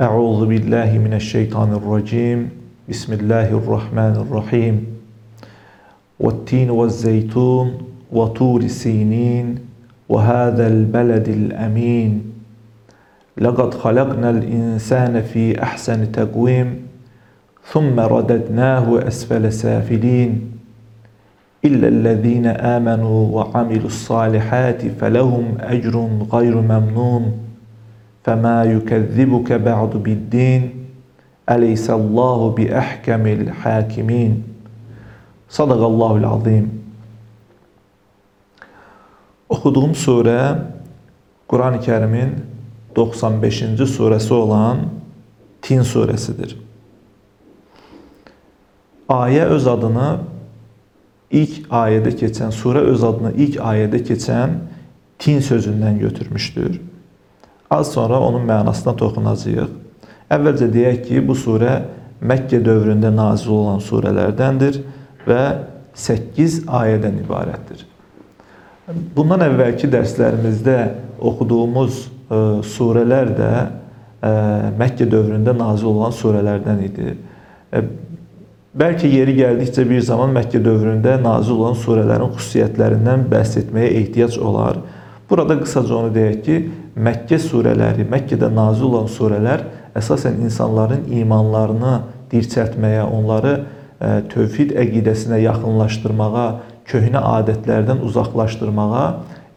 أعوذ بالله من الشيطان الرجيم. بسم الله الرحمن الرحيم. والتين والزيتون وطور سينين وهذا البلد الأمين. لقد خلقنا الإنسان في أحسن تقويم ثم رددناه أسفل سافلين. إلا الذين آمنوا وعملوا الصالحات فلهم أجر غير ممنون. فما يكذبك بعد بالدين أليس الله بأحكم الحاكمين صدق الله العظيم Okuduğum sure Kur'an-ı Kerim'in 95. suresi olan Tin suresidir. Aye öz adını ilk ayede geçen, sure öz adını ilk ayede geçen tin sözünden götürmüştür. Az sonra onun mənasına toxunacağıq. Əvvəlcə deyək ki, bu surə Məkkə dövründə nazil olan surələrdəndir və 8 ayədən ibarətdir. Bundan əvvəlki dərslərimizdə oxuduğumuz ə, surələr də ə, Məkkə dövründə nazil olan surələrdən idi. Ə, Bəlkə yeri gəldikcə bir zaman Məkkə dövründə nazil olan surələrin xüsusiyyətlərindən bəhs etməyə ehtiyac olar. Burada qısaca onu deyək ki, Məkkə surələri, Məkkədə nazil olan surələr əsasən insanların imanlarını dirçəltməyə, onları tövhid əqidəsinə yaxınlaşdırmağa, köhnə adətlərdən uzaqlaşdırmağa,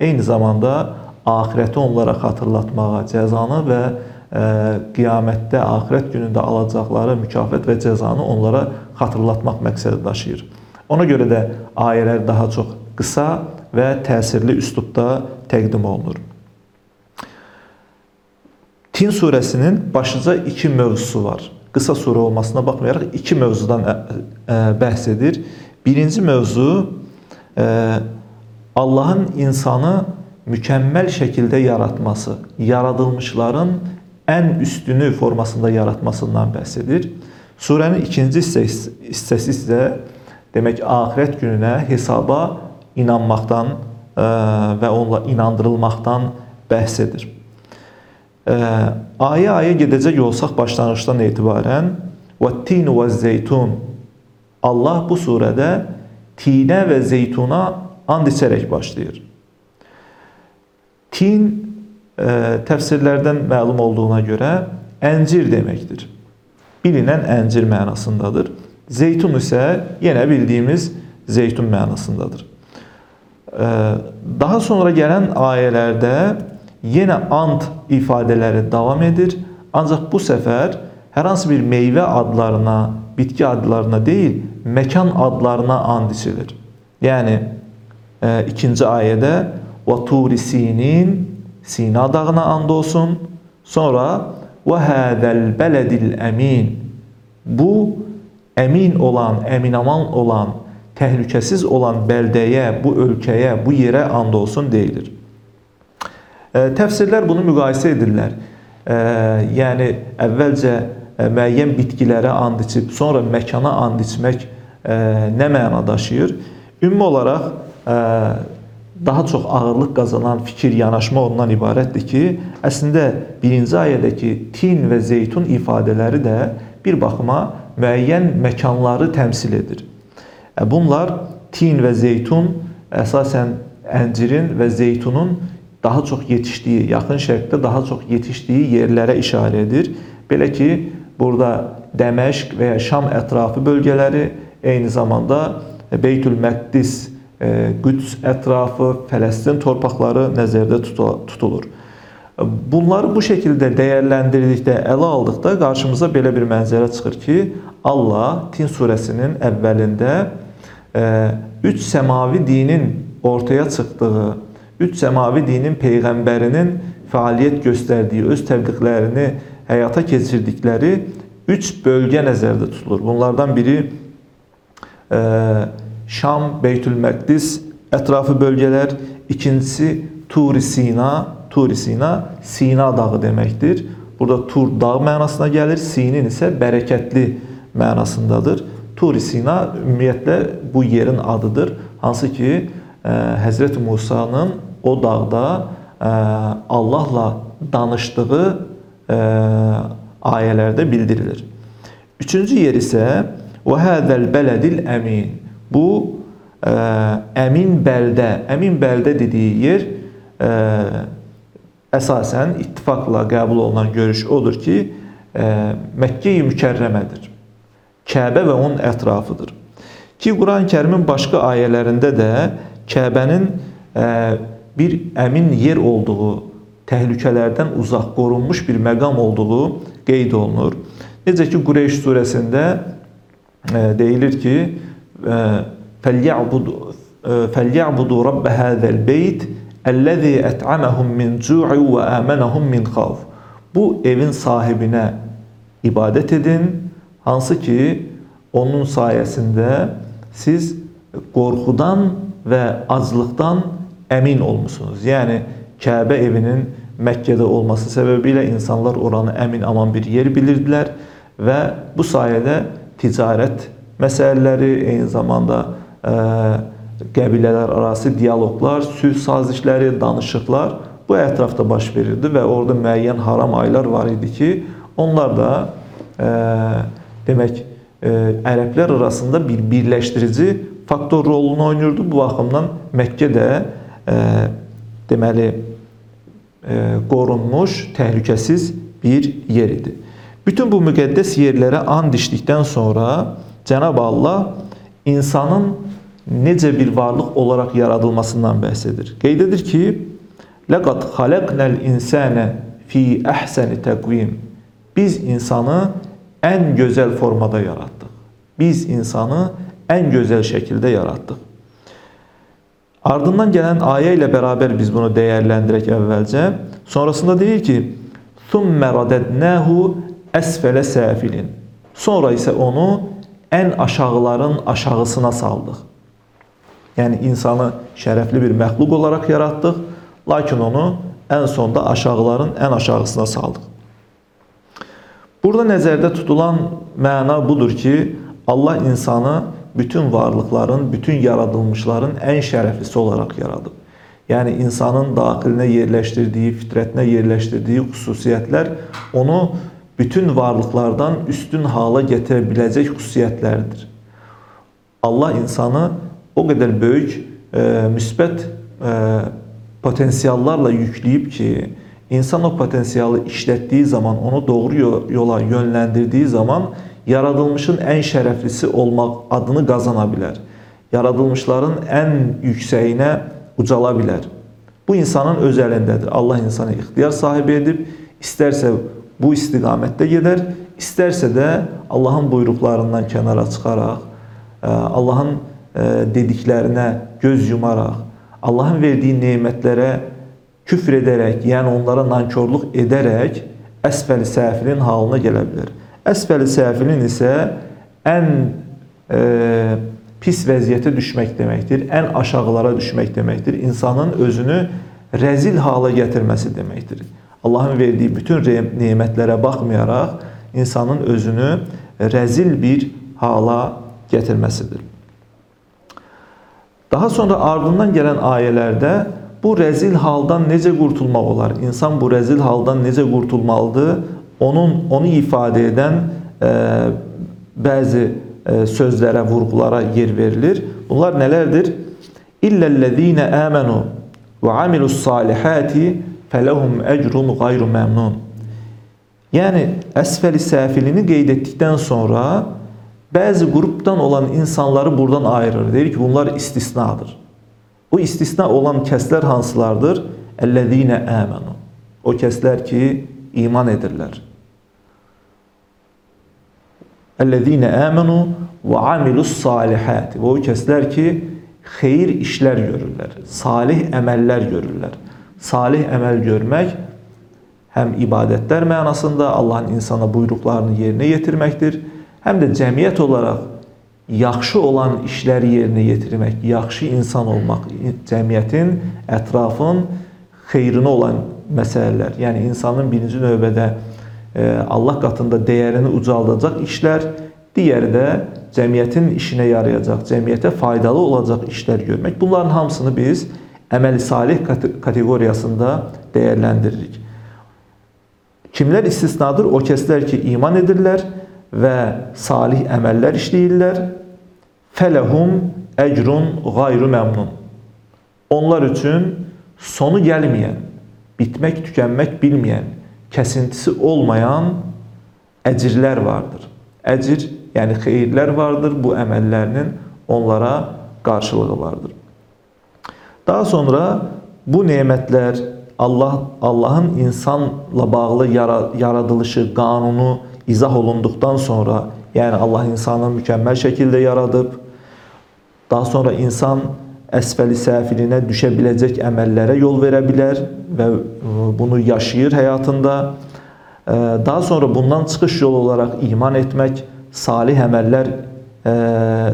eyni zamanda axirəti onlara xatırlatmağa, cəzanı və qiyamətdə, axirət günündə alacaqları mükafat və cəzanı onlara xatırlatmaq məqsədi daşıyır. Ona görə də ayələr daha çox qısa və təsirli üslubda təqdim olunur. Tin surəsinin başlıca iki mövzusu var. Qısa surə olmasına baxmayaraq iki mövzudan bəhs edir. Birinci mövzu Allahın insanı mükəmməl şəkildə yaratması, yaradılmışların ən üstünü formasında yaratmasından bəhs edir. Surənin ikinci hissəsi isə demək axirət gününə hesaba inanmaqdan və onunla inandırılmaqdan bəhs edir. Ayə-ayə gedəcək olsaq başlanğıcdan etibarən və-tin və-zeytun Allah bu surədə tinə və zeytuna and içərək başlayır. Tin təfsirlərdən məlum olduğuna görə əncir deməkdir. Bilinən əncir mənasındadır. Zeytun isə yenə bildiyimiz zeytun mənasındadır. Daha sonra gələn ayələrdə yenə ant ifadələri davam edir. Ancaq bu səfər hər hansı bir meyvə adlarına, bitki adlarına deyil, məkan adlarına and içilir. Yəni ikinci ayədə və turi sinin Sina dağına and olsun. Sonra hədəl bələdil əmin. Bu əmin olan, əminaman olan, təhlükəsiz olan bəldəyə, bu ölkəyə, bu yerə and olsun deyilir. E, təfsirlər bunu müqayisə edirlər. E, yəni əvvəlcə e, müəyyən bitkilərə and içib, sonra məkana and içmək e, nə məna daşıyır? Ümumi olaraq e, daha çox ağırlıq qazanan fikir, yanaşma ondan ibarətdir ki, əslində birinci ayədəki tin və zeytun ifadələri də bir baxıma müəyyən məkanları təmsil edir. E, bunlar tin və zeytun əsasən əncirin və zeytunun daha çox yetişdiyi, yaxın şərqdə daha çox yetişdiyi yerlərə işarə edir. Belə ki, burada Dəməşq və ya Şam ətrafı bölgələri, eyni zamanda Beytül Məqdis Qüds ətrafı, Fələstin torpaqları nəzərdə tutulur. Bunları bu şəkildə dəyərləndirdikdə, ələ aldıqda qarşımıza belə bir mənzərə çıxır ki, Allah Tin surəsinin əvvəlində üç səmavi dinin ortaya çıxdığı, üç səmavi dinin peyğəmbərinin fəaliyyət göstərdiyi, öz təbliğlərini həyata keçirdikləri üç bölgə nəzərdə tutulur. Bunlardan biri Şam, Beytül Məqdis ətrafı bölgələr, ikincisi Turi Sina, Turi Sina Sina dağı deməkdir. Burada Tur dağ mənasına gəlir, Sinin isə bərəkətli mənasındadır. Turi Sina ümumiyyətlə bu yerin adıdır. Hansı ki, Həzrət Musa'nın o dağda Allahla danışdığı ayelerde bildirilir. Üçüncü yer ise ve hazel beledil emin. Bu e, emin belde, emin belde dediği yer e, esasen ittifakla kabul olunan görüş odur ki e, Mekke-i Mükerremedir. Kabe ve onun etrafıdır. Ki Kur'an-ı Kerim'in başka ayelerinde de Kabe'nin e, bir əmin yer olduğu, təhlükələrdən uzaq qorunmuş bir məqam olduğu qeyd olunur. Necə ki Qureyş surəsində e, deyilir ki, e, "Fəlyəbud fəlyəbudu e, rabb hadzal beyt allazi at'amahum min cu'i və amanahum min xawf." Bu evin sahibinə ibadət edin, hansı ki onun sayəsində siz qorxudan və aclıqdan emin olmuşsunuz. Yani Kabe evinin Mekke'de olması sebebiyle insanlar oranı emin aman bir yer bilirdiler ve bu sayede ticaret meseleleri aynı zamanda e, qəbilələr arası diyaloglar, sülh sazişləri, danışıqlar bu ətrafda baş verirdi və orada müəyyən haram aylar var idi ki, onlar da e, demək e, ərəblər arasında bir birləşdirici faktor rolunu oynayırdı. Bu baxımdan Məkkə də deməli e, qorunmuş, təhlükəsiz bir yer idi. Bütün bu müqəddəs yerlərə and içdikdən sonra Cenab-ı Allah insanın necə bir varlıq olaraq yaradılmasından bəhs edir. Qeyd edir ki: "Laqad xalaqnal insane fi ahsani təqvim." Biz insanı en güzel formada yarattık. Biz insanı en güzel şekilde yarattık. Ardından gelen ayet ile beraber biz bunu değerlendirek evvelce. Sonrasında değil ki ثُمَّ رَدَدْنَاهُ esfele سَافِلٍ Sonra ise onu en aşağıların aşağısına saldık. Yani insanı şerefli bir məxluq olarak yarattık. Lakin onu en sonda aşağıların en aşağısına saldık. Burada nəzərdə tutulan məna budur ki, Allah insanı bütün varlıkların, bütün yaradılmışların en şərəflisi olarak yaradı. Yani insanın daxilinə yerləşdirdiyi, fitrətinə yerləşdirdiyi xüsusiyyətlər onu bütün varlıklardan üstün hala gətirə biləcək xüsusiyyətlərdir. Allah insanı o kadar büyük, e, müsbət e, potensiallarla yükləyib ki, insan o potansiyeli işlettiği zaman, onu doğru yola yönlendirdiği zaman yaradılmışın en şereflisi olmak adını kazanabilir. Yaradılmışların en yükseğine ucalabilir. Bu insanın özelindedir. Allah insanı ihtiyar sahibi edip isterse bu istikamette gider, isterse de Allah'ın buyruklarından kenara çıkarak, e, Allah'ın e, dediklerine göz yumarak, Allah'ın verdiği nimetlere küfür ederek, yani onlara nankörlük ederek esfel safilin halına gelebilir. Esfel safilin ise en e, pis vəziyyətə düşmək deməkdir, en aşağılara düşmək deməkdir. İnsanın özünü rezil hala getirmesi deməkdir. Allah'ın verdiği bütün nimetlere bakmayarak insanın özünü rezil bir hala getirmesidir. Daha sonra ardından gelen ayelerde bu rezil haldan necə qurtulmaq olar? İnsan bu rezil haldan necə qurtulmalıdır? Onun onu ifade eden e, bəzi e, sözlərə, vurğulara yer verilir. Bunlar nelerdir? İllellezine amenu ve amilus salihati felehum ecrun gayru memnun. Yani esfel safilini qeyd sonra bazı gruptan olan insanları buradan ayırır. Der ki bunlar istisnadır. Bu istisna olan kəslər hansılardır? Əllezine amenu. O kəslər ki iman. Əllezine amenu və amilus salihat. Və o kəslər ki xeyir işlər görürlər, salih əməllər görürlər. Salih əməl görmək həm ibadətlər mənasında Allahın insana buyruqlarını yerinə yetirməkdir, həm də cəmiyyət olaraq yaxşı olan işləri yerinə yetirmək, yaxşı insan olmaq, cəmiyyətin, ətrafın xeyrinə olan məsələlər. Yəni insanın birinci növbədə e, Allah qatında dəyərini ucaldacaq işlər, digəri də cəmiyyətin işinə yarayacaq, cəmiyyətə faydalı olacaq işlər görmək. Bunların hamısını biz əməli salih kateqoriyasında dəyərləndiririk. Kimlər istisnadır? O kəslər ki, iman edirlər və salih əməllər işləyirlər. Fələhum əcrun gayru məmnun. Onlar üçün sonu gəlməyən, bitmək, tükənmək bilməyən, kəsintisi olmayan əcirlər vardır. Əcir, yəni xeyirlər vardır. Bu əməllərinin onlara qarşılığı vardır. Daha sonra bu nemətlər Allah Allahın insanla bağlı yara- yaradılışı, qanunu izah olunduqdan sonra, yəni Allah insanı mükəmməl şəkildə yaradıb, daha sonra insan əsfəli səfilinə düşə biləcək əməllərə yol verə bilər və e, bunu yaşayır həyatında. E, Daha sonra bundan çıxış yolu olaraq iman etmək, salih əməllər e,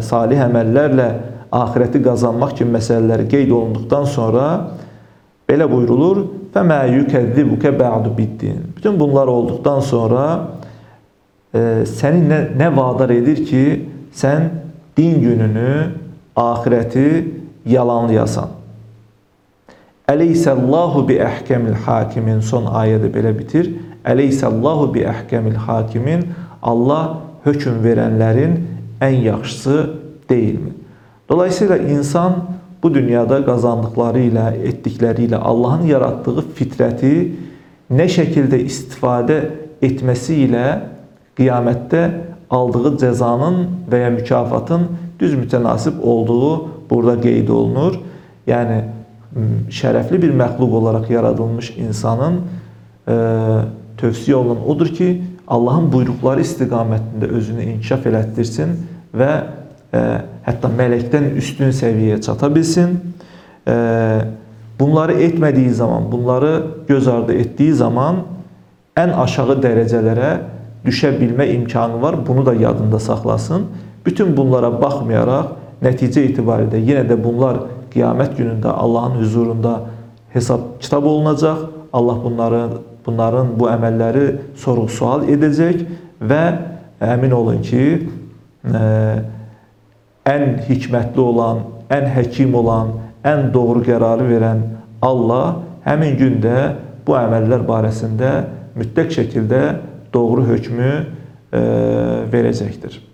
salih əməllərlə axirəti qazanmaq kimi məsələlər qeyd olunduqdan sonra belə buyurulur: "Fəmə yukəzzibuke ba'du biddin." Bütün bunlar olduqdan sonra səni nə, nə vadar edir ki, sən din gününü, axirəti yalanlayasan. Əleyhissallahu bi əhkəmil hakimin son ayədə belə bitir. Əleyhissallahu bi əhkəmil hakimin Allah hökm verənlərin ən yaxşısı deyilmi? Dolayısıyla insan bu dünyada etdikləri ilə Allahın yaratdığı fitrəti nə şəkildə istifadə etməsi ilə qiyamətdə aldığı cəzanın və ya mükafatın düz mütənasib olduğu burada qeyd olunur. Yəni şərəfli bir məxluq olaraq yaradılmış insanın e, tövsiyə olunan odur ki, Allahın buyruqları istiqamətində özünü inkişaf elətdirsin və e, hətta mələkdən üstün səviyyəyə çata bilsin. E, bunları etmədiyi zaman, bunları göz ardı etdiyi zaman ən aşağı dərəcələrə düşə bilmə imkanı var. Bunu da yadında saxlasın. Bütün bunlara baxmayaraq nəticə itibarilə yenə də bunlar qiyamət günündə Allahın huzurunda hesab kitab olunacaq. Allah bunları bunların bu əməlləri sorğu-sual edəcək və əmin olun ki, e, ən hikmətli olan, ən həkim olan, ən doğru qərarı verən Allah həmin gündə bu əməllər barəsində mütləq şəkildə doğru hökmü e, verəcəkdir.